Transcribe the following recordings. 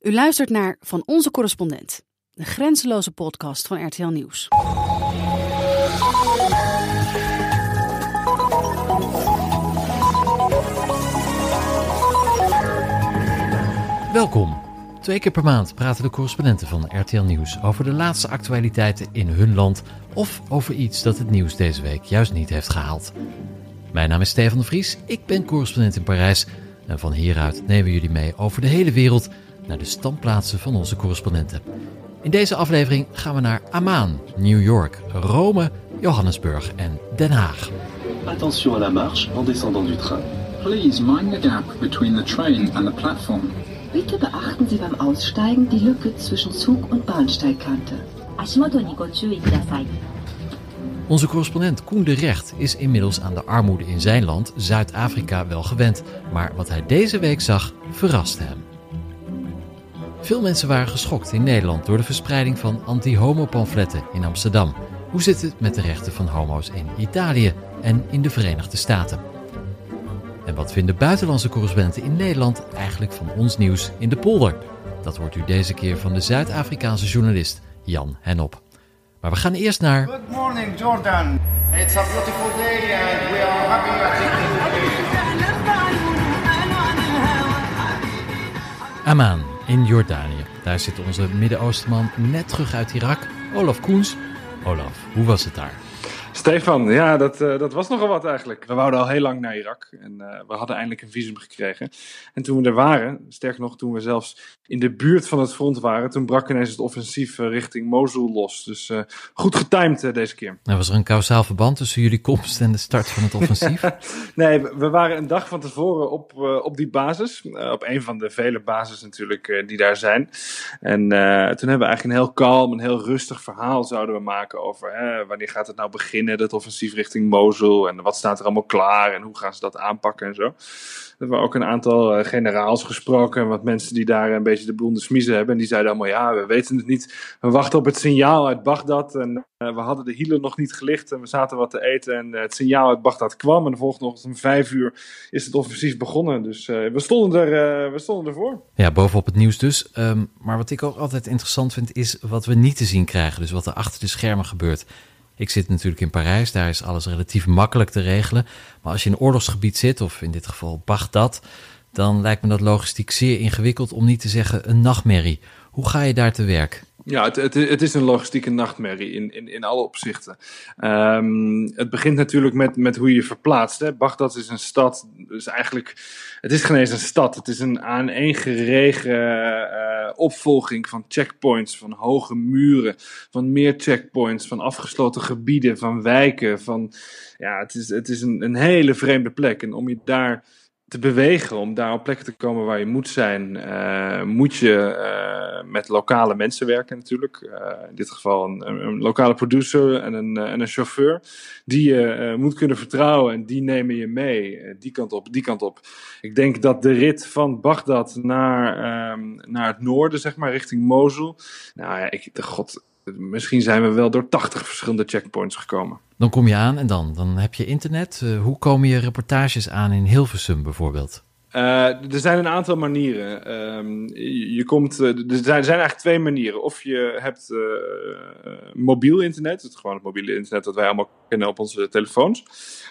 U luistert naar Van Onze Correspondent, de grenzeloze podcast van RTL Nieuws. Welkom. Twee keer per maand praten de correspondenten van RTL Nieuws over de laatste actualiteiten in hun land of over iets dat het nieuws deze week juist niet heeft gehaald. Mijn naam is Stefan de Vries, ik ben correspondent in Parijs en van hieruit nemen we jullie mee over de hele wereld naar de standplaatsen van onze correspondenten. In deze aflevering gaan we naar Amman, New York, Rome, Johannesburg en Den Haag. Attention à la marche en descendant du train. Please mind the gap between the train and the platform. Bitte beachten Sie beim Aussteigen die Lücke zwischen Zug- und Bahnsteigkante. Onze correspondent Koen de Recht is inmiddels aan de armoede in zijn land, Zuid-Afrika, wel gewend. Maar wat hij deze week zag, verraste hem. Veel mensen waren geschokt in Nederland door de verspreiding van anti-homo-pamfletten in Amsterdam. Hoe zit het met de rechten van homo's in Italië en in de Verenigde Staten? En wat vinden buitenlandse correspondenten in Nederland eigenlijk van ons nieuws in de polder? Dat hoort u deze keer van de Zuid-Afrikaanse journalist Jan Henop. Maar we gaan eerst naar Good morning, Jordan. It's a beautiful day and we are happy Amman in Jordanië. Daar zit onze Midden-Oostenman net terug uit Irak, Olaf Koens. Olaf, hoe was het daar? Stefan, ja, dat, eh, dat was nogal wat eigenlijk. We wouden al heel lang naar Irak en eh, we hadden eindelijk een visum gekregen. En toen we er waren, sterker nog, toen we zelfs in de buurt van het front waren, toen brak ineens het offensief eh, richting Mosul los. Dus goed getimed deze keer. Nou, was er een kausaal verband tussen jullie komst en de start van het offensief? Nee, we waren een dag van tevoren op, op die basis. Op een van de vele bases natuurlijk die daar zijn. En toen hebben we eigenlijk een heel kalm, een heel rustig verhaal zouden we maken over hè, wanneer gaat het nou beginnen, dat offensief richting Mosul. En wat staat er allemaal klaar en hoe gaan ze dat aanpakken en zo. We hebben ook een aantal eh, generaals gesproken en wat mensen die daar een beetje de blonde smiezen hebben. En die zeiden allemaal, ja, we weten het niet. We wachten op het signaal uit Bagdad en eh, we hadden de hielen nog niet gelicht en we zaten wat te eten. En eh, het signaal uit Bagdad kwam en de volgende om vijf uur is het offensief begonnen. Dus we, stonden er, we stonden ervoor. ja, bovenop het nieuws dus. Ehm, maar wat ik ook altijd interessant vind, is wat we niet te zien krijgen. Dus wat er achter de schermen gebeurt. Ik zit natuurlijk in Parijs, daar is alles relatief makkelijk te regelen. Maar als je in een oorlogsgebied zit, of in dit geval Bagdad, dan lijkt me dat logistiek zeer ingewikkeld, om niet te zeggen een nachtmerrie. Hoe ga je daar te werk? Ja, het, het, is een logistieke nachtmerrie in, in, in alle opzichten. Ehm, het begint natuurlijk met, met hoe je je verplaatst. Hè. Bagdad is een stad, dus eigenlijk, het is geen eens een stad. Het is een aaneengeregen eh opvolging van checkpoints, van hoge muren, van meer checkpoints, van afgesloten gebieden, van wijken. Van, ja, het is, het is een, een hele vreemde plek. En om je daar te bewegen, om daar op plekken te komen waar je moet zijn, eh, moet je eh, met lokale mensen werken natuurlijk. Eh, in dit geval een, een, lokale producer en een, en een chauffeur. Die je moet kunnen vertrouwen en die nemen je mee. die kant op, die kant op. Ik denk dat de rit van Bagdad naar, ehm, naar het noorden, zeg maar, richting Mosul. Nou ja, ik, de god, misschien zijn we wel door 80 verschillende checkpoints gekomen. Dan kom je aan en dan, dan heb je internet. Eh, hoe komen je reportages aan in Hilversum bijvoorbeeld? Eh, er zijn een aantal manieren. Ehm, je, komt, eh, er, zijn, er zijn eigenlijk twee manieren. Of je hebt mobiel internet, het gewoon het mobiele internet dat wij allemaal kennen op onze telefoons.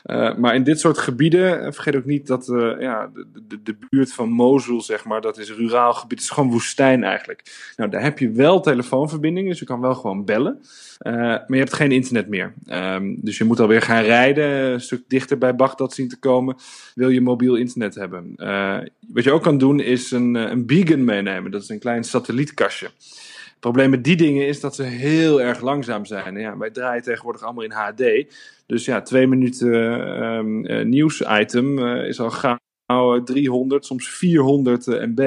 Eh, maar in dit soort gebieden, eh, vergeet ook niet dat eh, ja, de, de, de buurt van Mosul, zeg maar, dat is ruraal gebied, is gewoon woestijn eigenlijk. Nou, daar heb je wel telefoonverbinding, dus je kan wel gewoon bellen. Maar je hebt geen internet meer. Ehm, dus je moet alweer gaan rijden, een stuk dichter bij Bagdad zien te komen. Wil je mobiel internet hebben? Wat je ook kan doen is een, een beacon meenemen. Dat is een klein satellietkastje. Het probleem met die dingen is dat ze heel erg langzaam zijn. Ja, wij draaien tegenwoordig allemaal in HD. Dus ja, twee minuten eh, nieuwsitem eh, is al gauw eh, 300, soms 400 eh, MB.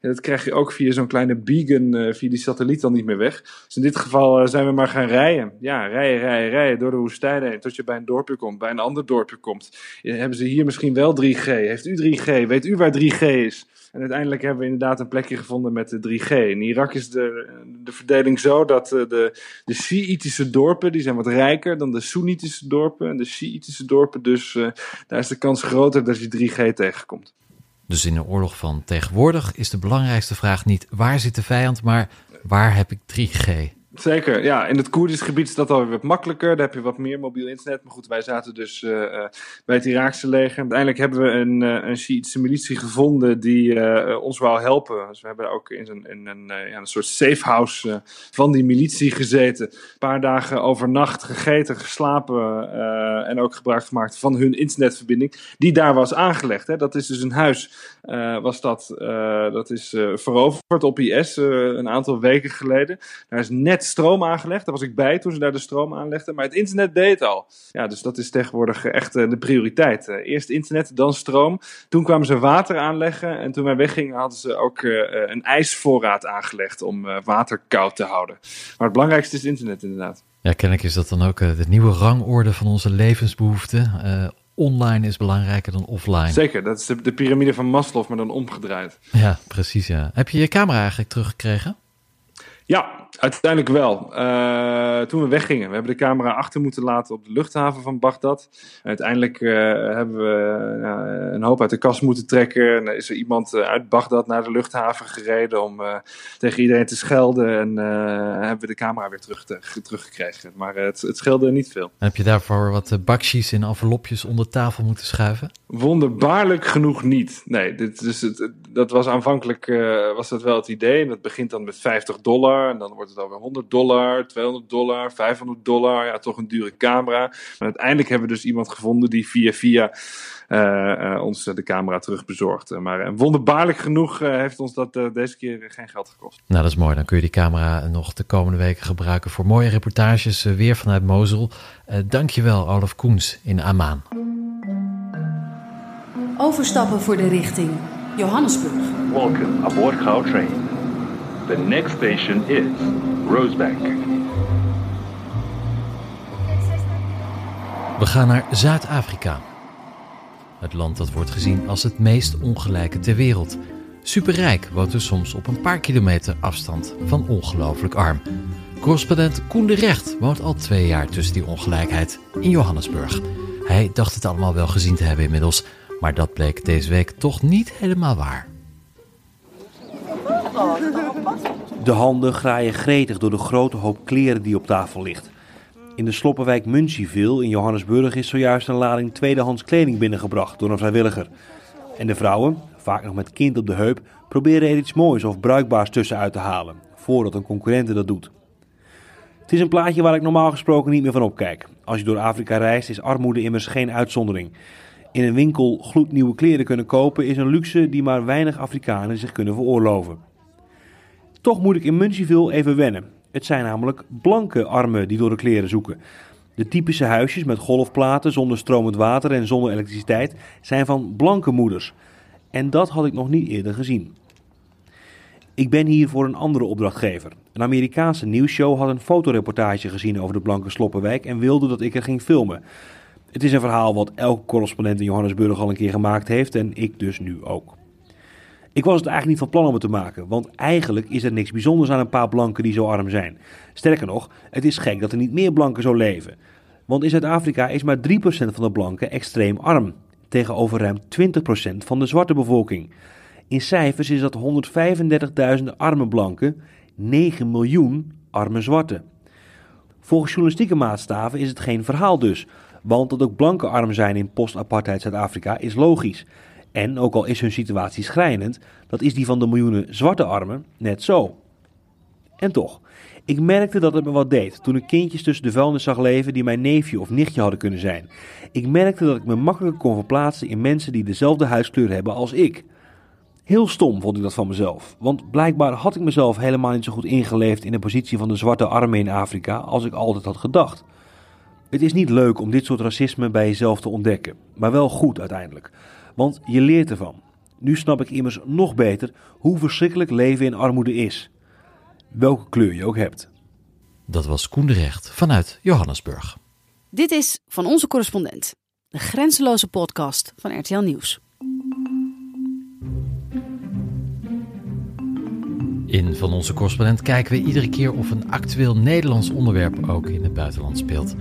En dat krijg je ook via zo'n kleine beacon, eh, via die satelliet dan niet meer weg. Dus in dit geval eh, zijn we maar gaan rijden. Ja, rijden, rijden, rijden door de woestijn heen. Tot je bij een dorpje komt, bij een ander dorpje komt. Hebben ze hier misschien wel 3G? Heeft u 3G? Weet u waar 3G is? En uiteindelijk hebben we inderdaad een plekje gevonden met de 3G. In Irak is de, de verdeling zo dat eh, de, de Shiïtische dorpen, die zijn wat rijker dan de Soenitische dorpen. En de Shiïtische dorpen, dus daar is de kans groter dat je 3G tegenkomt. Dus in een oorlog van tegenwoordig is de belangrijkste vraag niet waar zit de vijand, maar waar heb ik 3G? Zeker, ja. In het Koerdisch gebied is dat alweer wat makkelijker. Daar heb je wat meer mobiel internet. Maar goed, wij zaten dus uh, bij het Iraakse leger. Uiteindelijk hebben we een, uh, een militie gevonden die ons wou helpen. Dus we hebben ook in een, in een, ja, een soort safehouse van die militie gezeten. Een paar dagen overnacht gegeten, geslapen en ook gebruik gemaakt van hun internetverbinding. Die daar was aangelegd. Hè. Dat is dus een huis, was dat, dat is veroverd op IS een aantal weken geleden. Daar is net stroom aangelegd. Daar was ik bij toen ze daar de stroom aanlegden. Maar het internet deed al. Ja, dus dat is tegenwoordig echt uh, de prioriteit. Uh, eerst internet, dan stroom. Toen kwamen ze water aanleggen. En toen wij weggingen hadden ze ook een ijsvoorraad aangelegd om water koud te houden. Maar het belangrijkste is internet inderdaad. Ja, kennelijk is dat dan ook de nieuwe rangorde van onze levensbehoeften. online is belangrijker dan offline. Zeker, dat is de, de piramide van Maslow, maar dan omgedraaid. Ja, precies ja. Heb je je camera eigenlijk teruggekregen? Ja, uiteindelijk wel. Uh, toen we weggingen. We hebben de camera achter moeten laten op de luchthaven van Bagdad. Uiteindelijk uh, hebben we uh, een hoop uit de kast moeten trekken. En is er iemand uit Bagdad naar de luchthaven gereden om tegen iedereen te schelden. En hebben we de camera weer terug te, teruggekregen. Maar het, het scheelde niet veel. Heb je daarvoor wat bakjes in envelopjes onder tafel moeten schuiven? Wonderbaarlijk genoeg niet. Nee, dit, dus het, dat was aanvankelijk was dat wel het idee. En dat begint dan met 50 dollar. En dan wordt het alweer 100 dollar, 200 dollar, 500 dollar. Ja, toch een dure camera. Maar uiteindelijk hebben we dus iemand gevonden die via via uh, uh, ons de camera terug bezorgt. maar wonderbaarlijk genoeg uh, heeft ons dat deze keer geen geld gekost. Nou, dat is mooi. Dan kun je die camera nog de komende weken gebruiken voor mooie reportages weer vanuit Mosul. dankjewel, Olaf Koens in Amman. Overstappen voor de richting Johannesburg. Welcome aboard Cow Train. The next station is Rosebank. We gaan naar Zuid-Afrika. Het land dat wordt gezien als het meest ongelijke ter wereld. Superrijk woont er soms op een paar kilometer afstand van ongelooflijk arm. Correspondent Koen de Recht woont al twee jaar tussen die ongelijkheid in Johannesburg. Hij dacht het allemaal wel gezien te hebben inmiddels, maar dat bleek deze week toch niet helemaal waar. De handen graaien gretig door de grote hoop kleren die op tafel ligt. In de sloppenwijk Munchieville in Johannesburg is zojuist een lading tweedehands kleding binnengebracht door een vrijwilliger. En de vrouwen, vaak nog met kind op de heup, proberen er iets moois of bruikbaars tussen uit te halen, voordat een concurrente dat doet. Het is een plaatje waar ik normaal gesproken niet meer van opkijk. Als je door Afrika reist is armoede immers geen uitzondering. In een winkel gloednieuwe kleren kunnen kopen is een luxe die maar weinig Afrikanen zich kunnen veroorloven. Toch moet ik in Munchieville even wennen. Het zijn namelijk blanke armen die door de kleren zoeken. De typische huisjes met golfplaten zonder stromend water en zonder elektriciteit zijn van blanke moeders. En dat had ik nog niet eerder gezien. Ik ben hier voor een andere opdrachtgever. Een Amerikaanse nieuwsshow had een fotoreportage gezien over de blanke Sloppenwijk en wilde dat ik er ging filmen. Het is een verhaal wat elke correspondent in Johannesburg al een keer gemaakt heeft en ik dus nu ook. Ik was het eigenlijk niet van plan om het te maken, want eigenlijk is er niks bijzonders aan een paar blanken die zo arm zijn. Sterker nog, het is gek dat er niet meer blanken zo leven. Want in Zuid-Afrika is maar 3% van de blanken extreem arm, tegenover ruim 20% van de zwarte bevolking. In cijfers is dat 135.000 arme blanken, 9 miljoen arme zwarte. Volgens journalistieke maatstaven is het geen verhaal dus, want dat ook blanken arm zijn in post-apartheid Zuid-Afrika is logisch. En ook al is hun situatie schrijnend, dat is die van de miljoenen zwarte armen net zo. En toch, ik merkte dat het me wat deed toen ik kindjes tussen de vuilnis zag leven die mijn neefje of nichtje hadden kunnen zijn. Ik merkte dat ik me makkelijker kon verplaatsen in mensen die dezelfde huidskleur hebben als ik. Heel stom vond ik dat van mezelf, want blijkbaar had ik mezelf helemaal niet zo goed ingeleefd in de positie van de zwarte armen in Afrika als ik altijd had gedacht. Het is niet leuk om dit soort racisme bij jezelf te ontdekken, maar wel goed uiteindelijk want je leert ervan. Nu snap ik immers nog beter hoe verschrikkelijk leven in armoede is. Welke kleur je ook hebt. Dat was Koen de Recht vanuit Johannesburg. Dit is Van Onze Correspondent, de grenzeloze podcast van RTL Nieuws. In Van Onze Correspondent kijken we iedere keer of een actueel Nederlands onderwerp ook in het buitenland speelt.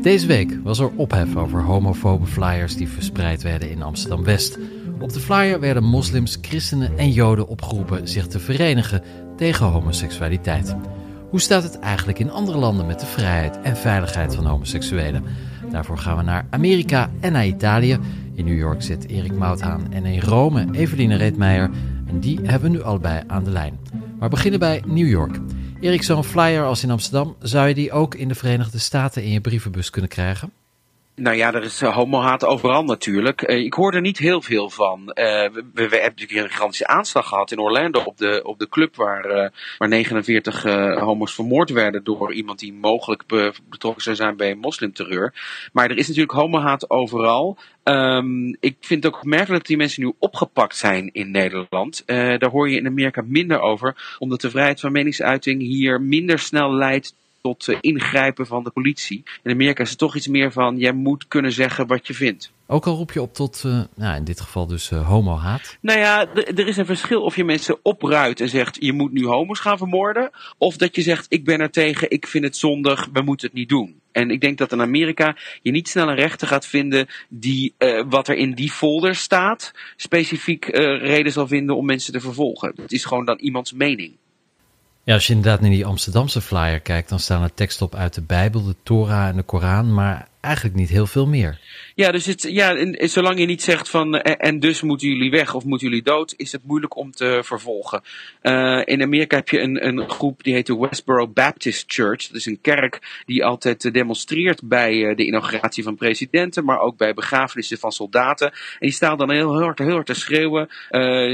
Deze week was er ophef over homofobe flyers die verspreid werden in Amsterdam-West. Op de flyer werden moslims, christenen en joden opgeroepen zich te verenigen tegen homoseksualiteit. Hoe staat het eigenlijk in andere landen met de vrijheid en veiligheid van homoseksuelen? Daarvoor gaan we naar Amerika en naar Italië. In New York zit Erik Mouthaan en in Rome Eveline Reetmeijer. En die hebben we nu allebei aan de lijn. Maar beginnen bij New York. Erik, zo'n flyer als in Amsterdam, zou je die ook in de Verenigde Staten in je brievenbus kunnen krijgen? Nou ja, er is uh, homohaat overal natuurlijk. Uh, ik hoor er niet heel veel van. Uh, we, hebben natuurlijk een gigantische aanslag gehad in Orlando op de, op de club waar, waar 49 homo's vermoord werden door iemand die mogelijk be, betrokken zou zijn bij een moslimterreur. Maar er is natuurlijk homohaat overal. Um, ik vind het ook opmerkelijk dat die mensen nu opgepakt zijn in Nederland. daar hoor je in Amerika minder over, omdat de vrijheid van meningsuiting hier minder snel leidt tot uh, ingrijpen van de politie. In Amerika is het toch iets meer van, jij moet kunnen zeggen wat je vindt. Ook al roep je op tot, uh, nou, in dit geval dus uh, homo-haat? Nou ja, er is een verschil of je mensen opruit en zegt, je moet nu homo's gaan vermoorden. Of dat je zegt, ik ben er tegen, ik vind het zondig, we moeten het niet doen. En ik denk dat in Amerika je niet snel een rechter gaat vinden die uh, wat er in die folder staat, specifiek reden zal vinden om mensen te vervolgen. Het is gewoon dan iemands mening. Ja, als je inderdaad naar die Amsterdamse flyer kijkt, dan staan er teksten op uit de Bijbel, de Torah en de Koran, maar eigenlijk niet heel veel meer. Ja, dus het, ja, en, zolang je niet zegt van en, en, dus moeten jullie weg of moeten jullie dood, is het moeilijk om te vervolgen. Uh, in Amerika heb je een, een groep die heet de Westboro Baptist Church. Dat is een kerk die altijd demonstreert bij de inauguratie van presidenten, maar ook bij begrafenissen van soldaten. En die staan dan heel, hard, heel hard te schreeuwen: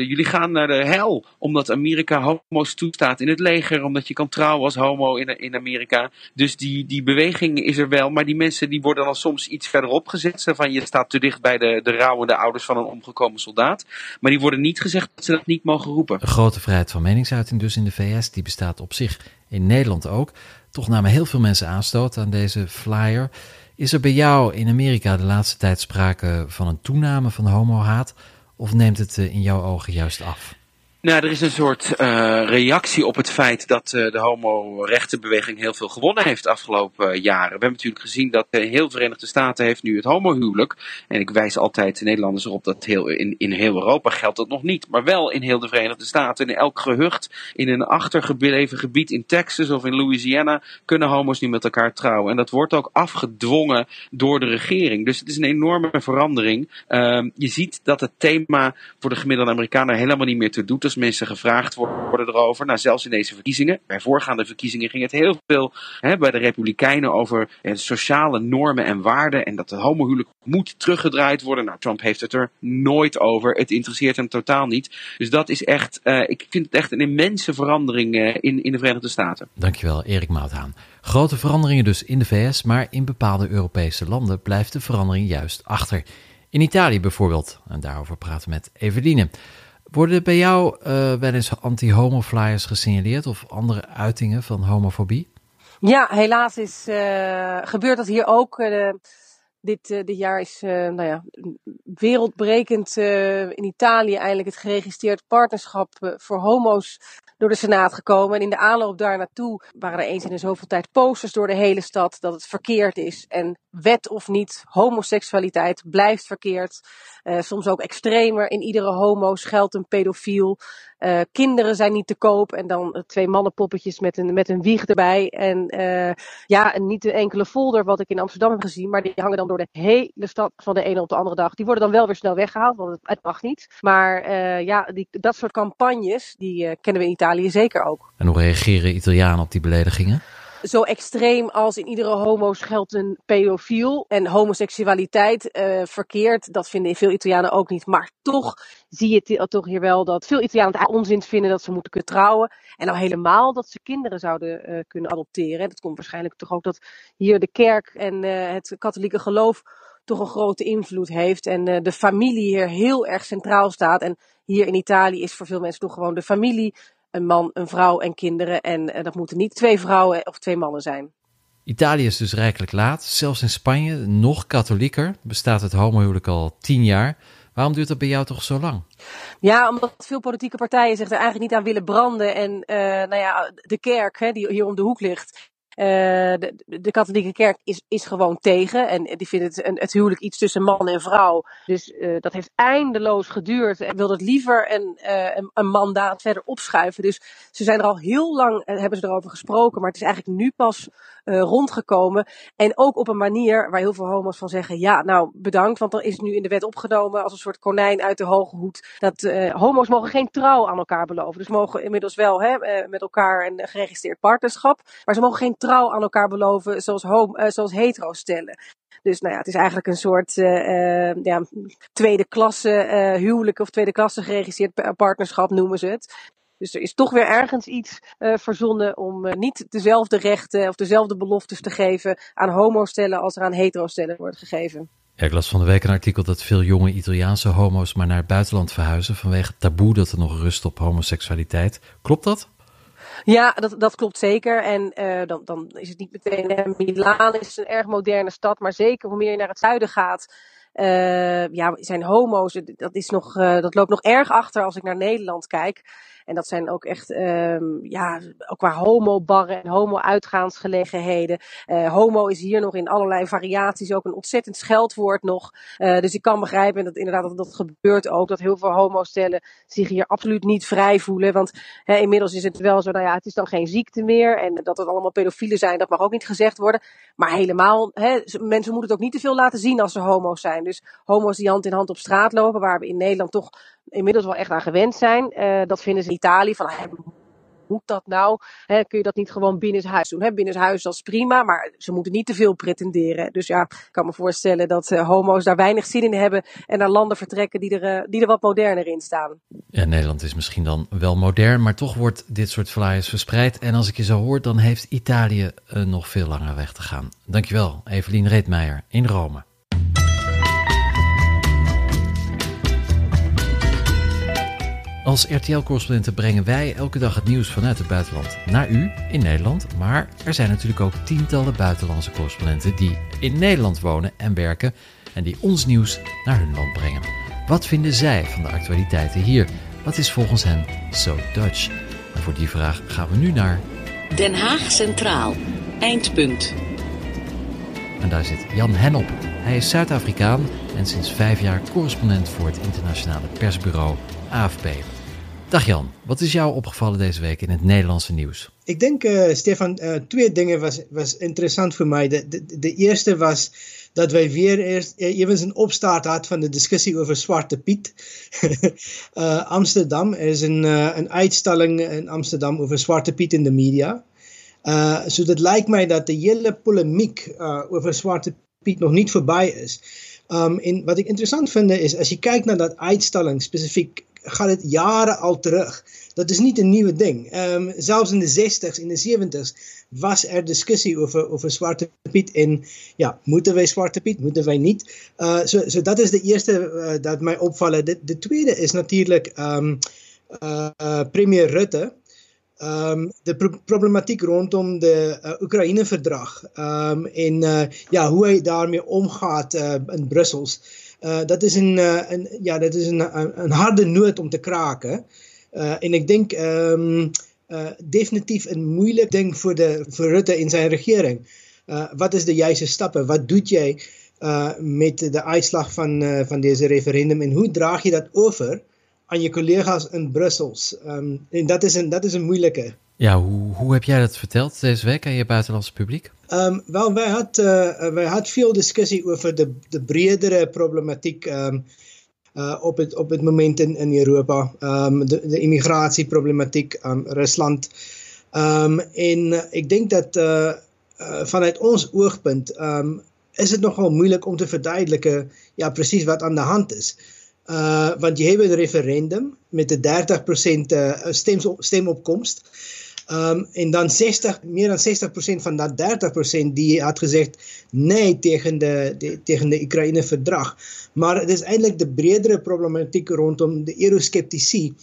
jullie gaan naar de hel, omdat Amerika homo's toestaat in het leger, omdat je kan trouwen als homo in, in Amerika. Dus die, die beweging is er wel, maar die mensen die worden dan soms iets verderop gezet van je staat te dicht bij de, de rouwende ouders van een omgekomen soldaat. Maar die worden niet gezegd dat ze dat niet mogen roepen. Een grote vrijheid van meningsuiting dus in de VS, die bestaat op zich in Nederland ook. Toch namen heel veel mensen aanstoot aan deze flyer. Is er bij jou in Amerika de laatste tijd sprake van een toename van homohaat? Of neemt het in jouw ogen juist af? Nou, er is een soort uh, reactie op het feit dat uh, de homo-rechtenbeweging heel veel gewonnen heeft de afgelopen uh, jaren. We hebben natuurlijk gezien dat heel de Verenigde Staten heeft nu het homohuwelijk. En ik wijs altijd de Nederlanders erop dat heel, in, in heel Europa geldt dat nog niet. Maar wel in heel de Verenigde Staten. In elk gehucht, in een achtergebleven gebied in Texas of in Louisiana, kunnen homo's nu met elkaar trouwen. En dat wordt ook afgedwongen door de regering. Dus het is een enorme verandering. Ehm, je ziet dat het thema voor de gemiddelde Amerikaner helemaal niet meer te doet als mensen gevraagd worden erover. Nou, zelfs in deze verkiezingen. Bij voorgaande verkiezingen ging het heel veel hè, bij de Republikeinen over eh, sociale normen en waarden. En dat het homohuwelijk moet teruggedraaid worden. Nou, Trump heeft het er nooit over. Het interesseert hem totaal niet. Dus dat is echt, uh, ik vind het echt een immense verandering uh, in, in de Verenigde Staten. Dankjewel, Erik Mouthaan. Grote veranderingen dus in de VS, maar in bepaalde Europese landen blijft de verandering juist achter. In Italië bijvoorbeeld, en daarover praten we met Eveline. Worden bij jou uh, wel eens anti-homo flyers gesignaleerd of andere uitingen van homofobie? Ja, helaas is, uh, gebeurt dat hier ook. Uh, dit, dit jaar is nou ja, wereldbrekend in Italië eindelijk het geregistreerd partnerschap voor homo's door de Senaat gekomen. En in de aanloop daar naartoe waren er eens in de zoveel tijd posters door de hele stad dat het verkeerd is. En wet of niet, homoseksualiteit blijft verkeerd. Uh, soms ook extremer. In iedere homo schuilt een pedofiel. Uh, kinderen zijn niet te koop. En dan twee mannenpoppetjes met een, met een wieg erbij. En ja, niet de enkele folder wat ik in Amsterdam heb gezien. Maar die hangen dan door de hele stad van de ene op de andere dag. Die worden dan wel weer snel weggehaald, want het, het mag niet. Maar ja, die, dat soort campagnes, die kennen we in Italië zeker ook. En hoe reageren Italianen op die beledigingen? Zo extreem als in iedere homo geldt een pedofiel. En homoseksualiteit uh, verkeerd, dat vinden veel Italianen ook niet. Maar toch zie je toch hier wel dat veel Italianen het onzin vinden dat ze moeten kunnen trouwen. En nou helemaal dat ze kinderen zouden uh, kunnen adopteren. Dat komt waarschijnlijk toch ook dat hier de kerk en uh, het katholieke geloof toch een grote invloed heeft. En de familie hier heel erg centraal staat. En hier in Italië is voor veel mensen toch gewoon de familie een man, een vrouw en kinderen. En uh, dat moeten niet twee vrouwen of twee mannen zijn. Italië is dus rijkelijk laat. Zelfs in Spanje, nog katholieker, bestaat het homohuwelijk al tien jaar. Waarom duurt dat bij jou toch zo lang? Ja, omdat veel politieke partijen zich er eigenlijk niet aan willen branden. En uh, nou ja, de kerk, hè, die hier om de hoek ligt, de, de, katholieke kerk is, is gewoon tegen. En die vindt het, een, het huwelijk iets tussen man en vrouw. Dus dat heeft eindeloos geduurd. En wil het liever een, een, een, mandaat verder opschuiven. Dus ze zijn er al heel lang, hebben ze erover gesproken. Maar het is eigenlijk nu pas rondgekomen. En ook op een manier waar heel veel homo's van zeggen: ja, nou bedankt. Want dan is het nu in de wet opgenomen als een soort konijn uit de hoge hoed. Dat homo's mogen geen trouw aan elkaar beloven. Dus mogen inmiddels wel hè, eh, met elkaar een geregistreerd partnerschap. Maar ze mogen geen trouw aan elkaar beloven zoals, homo, zoals hetero's stellen. Dus nou ja, het is eigenlijk een soort uh, ja, tweede klasse uh, huwelijk of tweede klasse geregistreerd partnerschap noemen ze het. Dus er is toch weer ergens iets uh, verzonnen om uh, niet dezelfde rechten of dezelfde beloftes te geven aan homostellen als er aan heterostellen wordt gegeven. Ja, ik las van de week een artikel dat veel jonge Italiaanse homo's maar naar het buitenland verhuizen vanwege het taboe dat er nog rust op homoseksualiteit. Klopt dat? Ja, dat, dat klopt zeker. En uh, dan, dan is het niet meteen. Uh, Milaan is een erg moderne stad, maar zeker hoe meer je naar het zuiden gaat. Uh, ja, zijn homo's, dat, is nog, dat loopt nog erg achter als ik naar Nederland kijk. En dat zijn ook echt, um, ja, ook qua homo-barren en homo-uitgaansgelegenheden. Uh, homo is hier nog in allerlei variaties ook een ontzettend scheldwoord nog. Uh, dus ik kan begrijpen, en dat inderdaad dat, dat gebeurt ook, dat heel veel homostellen zich hier absoluut niet vrij voelen. Want inmiddels is het wel zo, nou ja, het is dan geen ziekte meer. En dat het allemaal pedofielen zijn, dat mag ook niet gezegd worden. Maar helemaal, mensen moeten het ook niet te veel laten zien als ze homo's zijn. Dus homo's die hand in hand op straat lopen, waar we in Nederland toch inmiddels wel echt aan gewend zijn. Uh, dat vinden ze in Italië van, moet dat nou? Kun je dat niet gewoon binnenshuis doen? He, binnenshuis dat is prima, maar ze moeten niet te veel pretenderen. Dus ja, ik kan me voorstellen dat uh, homo's daar weinig zin in hebben en naar landen vertrekken die er, uh, die er wat moderner in staan. Ja, Nederland is misschien dan wel modern, maar toch wordt dit soort flyers verspreid. En als ik je zo hoor, dan heeft Italië nog veel langer weg te gaan. Dankjewel, Evelien Reetmeijer in Rome. Als RTL-correspondenten brengen wij elke dag het nieuws vanuit het buitenland naar u in Nederland. Maar er zijn natuurlijk ook tientallen buitenlandse correspondenten die in Nederland wonen en werken en die ons nieuws naar hun land brengen. Wat vinden zij van de actualiteiten hier? Wat is volgens hen so Dutch? En voor die vraag gaan we nu naar Den Haag Centraal, eindpunt. En daar zit Jan Henop. Hij is Zuid-Afrikaan en sinds vijf jaar correspondent voor het internationale persbureau AFP. Dag Jan, wat is jou opgevallen deze week in het Nederlandse nieuws? Ik denk, uh, Stefan, uh, twee dingen was, was interessant voor mij. De, de, eerste was dat wij weer eerst even een opstart hadden van de discussie over Zwarte Piet. Amsterdam, er is een, een uitstalling in Amsterdam over Zwarte Piet in de media. Uh, so dat lijkt mij dat de hele polemiek over Zwarte Piet nog niet voorbij is. Um, en wat ik interessant vind is, als je kijkt naar dat uitstalling, specifiek gaat het jaren al terug. Dat is niet een nieuwe ding. Um, zelfs in de 60s, in de 70s was er discussie over, over Zwarte Piet. En ja, moeten wij Zwarte Piet, moeten wij niet? Uh, so, so dat is de eerste uh, dat mij opvallen. De, de tweede is natuurlijk um, uh, premier Rutte. Um, de pro problematiek rondom de uh, Oekraïne-verdrag um, en uh, ja, hoe hij daarmee omgaat uh, in Brussels. Uh, dat is, een, uh, een, ja, dat is een, een, harde noot om te kraken. Uh, en ik denk um, definitief een moeilijk ding voor, de, voor Rutte in zijn regering. wat is de juiste stappen? Wat doet jij met de uitslag van, van deze referendum? En hoe draag je dat over aan je collega's in Brussels? Um, en dat is, een, dat is een moeilijke. Ja, hoe, hoe heb jij dat verteld deze week aan je buitenlandse publiek? Um, wel, wij hadden uh, wij had veel discussie over de, de bredere problematiek um, uh, op, het, op het moment in, in Europa. Um, de, immigratieproblematiek, um, Rusland. En ik denk dat vanuit ons oogpunt is het nogal moeilijk om te verduidelijken ja, precies wat aan de hand is. Want je hebt een referendum met de 30% uh, stem, stemopkomst. Um, en dan 60, meer dan 60% van dat 30% die had gezegd nee tegen de, de, tegen de Oekraïne-verdrag. Maar het is eigenlijk de bredere problematiek rondom de eurosceptici.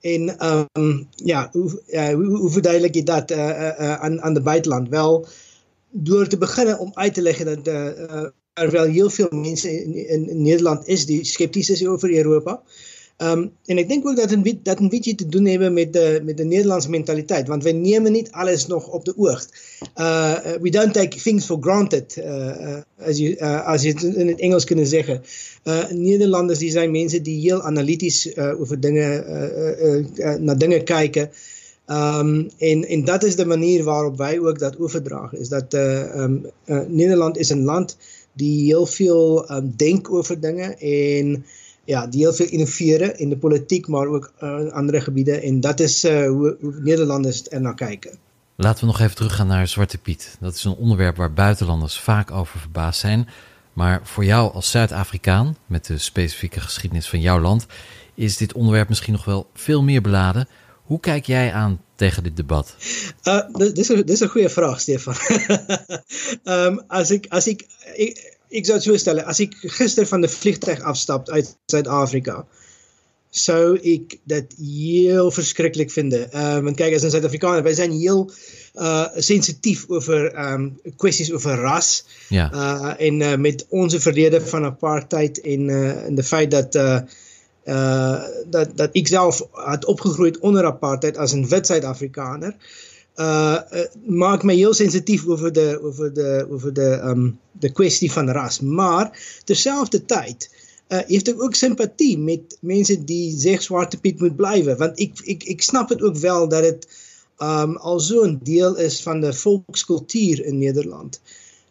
En um, ja, hoe, uh, hoe, hoe, verduidelijk je dat uh, uh, aan, aan de buitenland? Wel, door te beginnen om uit te leggen dat er wel heel veel mensen in, in, in Nederland is die sceptisch is over Europa. Um, en ik denk ook dat een, dat een beetje te doen hebben met de, met de Nederlandse mentaliteit. Want wij nemen niet alles nog op de oog. Uh, we don't take things for granted, uh, als, je, uh, als je het in het Engels kunnen zeggen. Nederlanders die zijn mensen die heel analytisch over dingen, naar dingen kijken. Um, en, en dat is de manier waarop wij ook dat overdragen. Is dat um, Nederland is een land die heel veel um, denkt over dingen. En ja, die heel veel innoveren in de politiek, maar ook uh, in andere gebieden. En dat is uh, hoe, hoe Nederlanders er naar kijken. Laten we nog even teruggaan naar Zwarte Piet. Dat is een onderwerp waar buitenlanders vaak over verbaasd zijn. Maar voor jou als Zuid-Afrikaan, met de specifieke geschiedenis van jouw land, is dit onderwerp misschien nog wel veel meer beladen. Hoe kijk jij aan tegen dit debat? Uh, dit, is een, dit is een goede vraag, Stefan. um, als, ik, als ik, ik, ek sou dit so stel, as ek gister van 'n vliegtyg afstap uit Suid-Afrika, sou ek dit heel verskriklik vind. Ehm um, en kyk as 'n Suid-Afrikaner, wij zijn heel uh sensitief oor ehm um, kwessies oor ras. Ja. Uh en uh, met ons verlede van apartheid en uh en die feit dat uh uh dat dat ek self het opgegroei onder apartheid as 'n wit Suid-Afrikaner. Uh uh, uh maak my heel sensitief oor die oor die oor die um die kwessie van ras, maar terselfdertyd uh het ek ook simpatie met mense die sê swarte Piet moet blywe want ek ek ek snap dit ook wel dat dit um also 'n deel is van die volkskultuur in Nederland.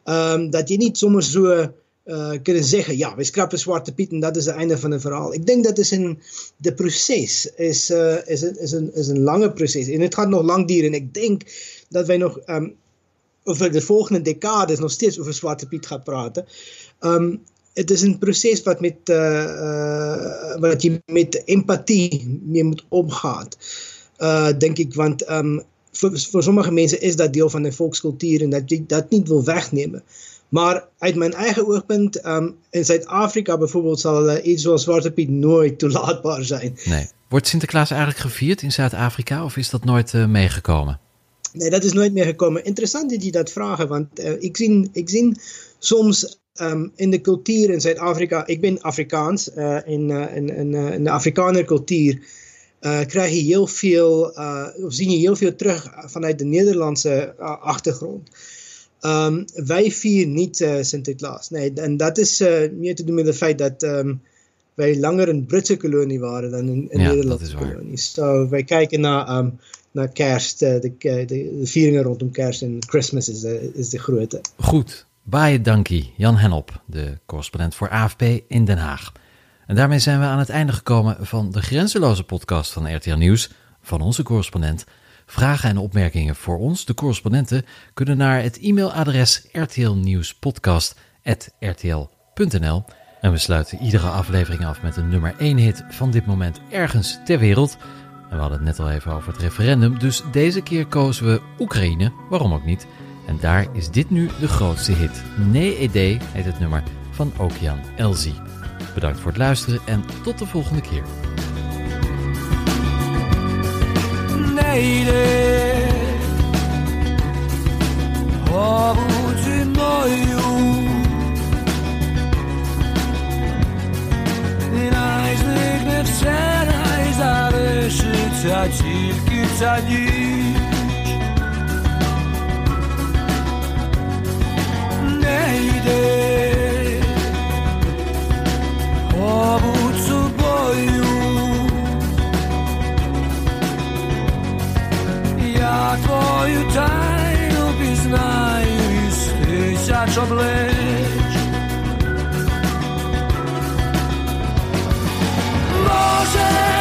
Um dat jy nie sommer so uh, kunnen zeggen, ja, we schrappen Zwarte Piet en dat is het einde van het verhaal. Ik denk dat is een, de proces is, uh, is, een, is, een, is een lange proces en het gaat nog lang duren. En ik denk dat wij nog um, over de volgende decades nog steeds over Zwarte Piet gaan praten. Um, het is een proces wat, met, uh, uh, wat je met empathie mee moet omgaan, uh, denk ik. Want um, voor, voor sommige mensen is dat deel van de volkscultuur en dat je dat niet wil wegnemen. Maar uit mijn eigen oogpunt, um, in Zuid-Afrika bijvoorbeeld, zal uh, iets zoals Zwarte Piet nooit toelaatbaar zijn. Nee. Wordt Sinterklaas eigenlijk gevierd in Zuid-Afrika of is dat nooit uh, meegekomen? Nee, dat is nooit meegekomen. Interessant dat je dat vraagt, want uh, ik, zie, ik zie soms um, in de cultuur in Zuid-Afrika, ik ben Afrikaans, in, in, in, in, de Afrikaner cultuur krijg je heel veel, of zie je heel veel terug vanuit de Nederlandse achtergrond. Um, wij vieren niet uh, Sinterklaas. Nee, en dat is uh, meer te doen met het feit dat um, wij langer een Britse kolonie waren dan een, een ja, Nederlandse kolonie. So, wij kijken naar, um, naar kerst, uh, de, de, de, vieringen rondom kerst en Christmas is de, is de grote. Goed, baie dankie Jan Henop, de correspondent voor AFP in Den Haag. En daarmee zijn we aan het einde gekomen van de grenzeloze podcast van RTL Nieuws, van onze correspondent Vragen en opmerkingen voor ons, de correspondenten, kunnen naar het e-mailadres rtlnieuwspodcast.rtl.nl. En we sluiten iedere aflevering af met een nummer 1 hit van dit moment ergens ter wereld. En we hadden het net al even over het referendum, dus deze keer kozen we Oekraïne, waarom ook niet. En daar is dit nu de grootste hit. Nee Ede heet het nummer van Okian Elzie. Bedankt voor het luisteren en tot de volgende keer. lady Obudzi moją za nic Lady Таю пізнаю з тисяч облич. Боже,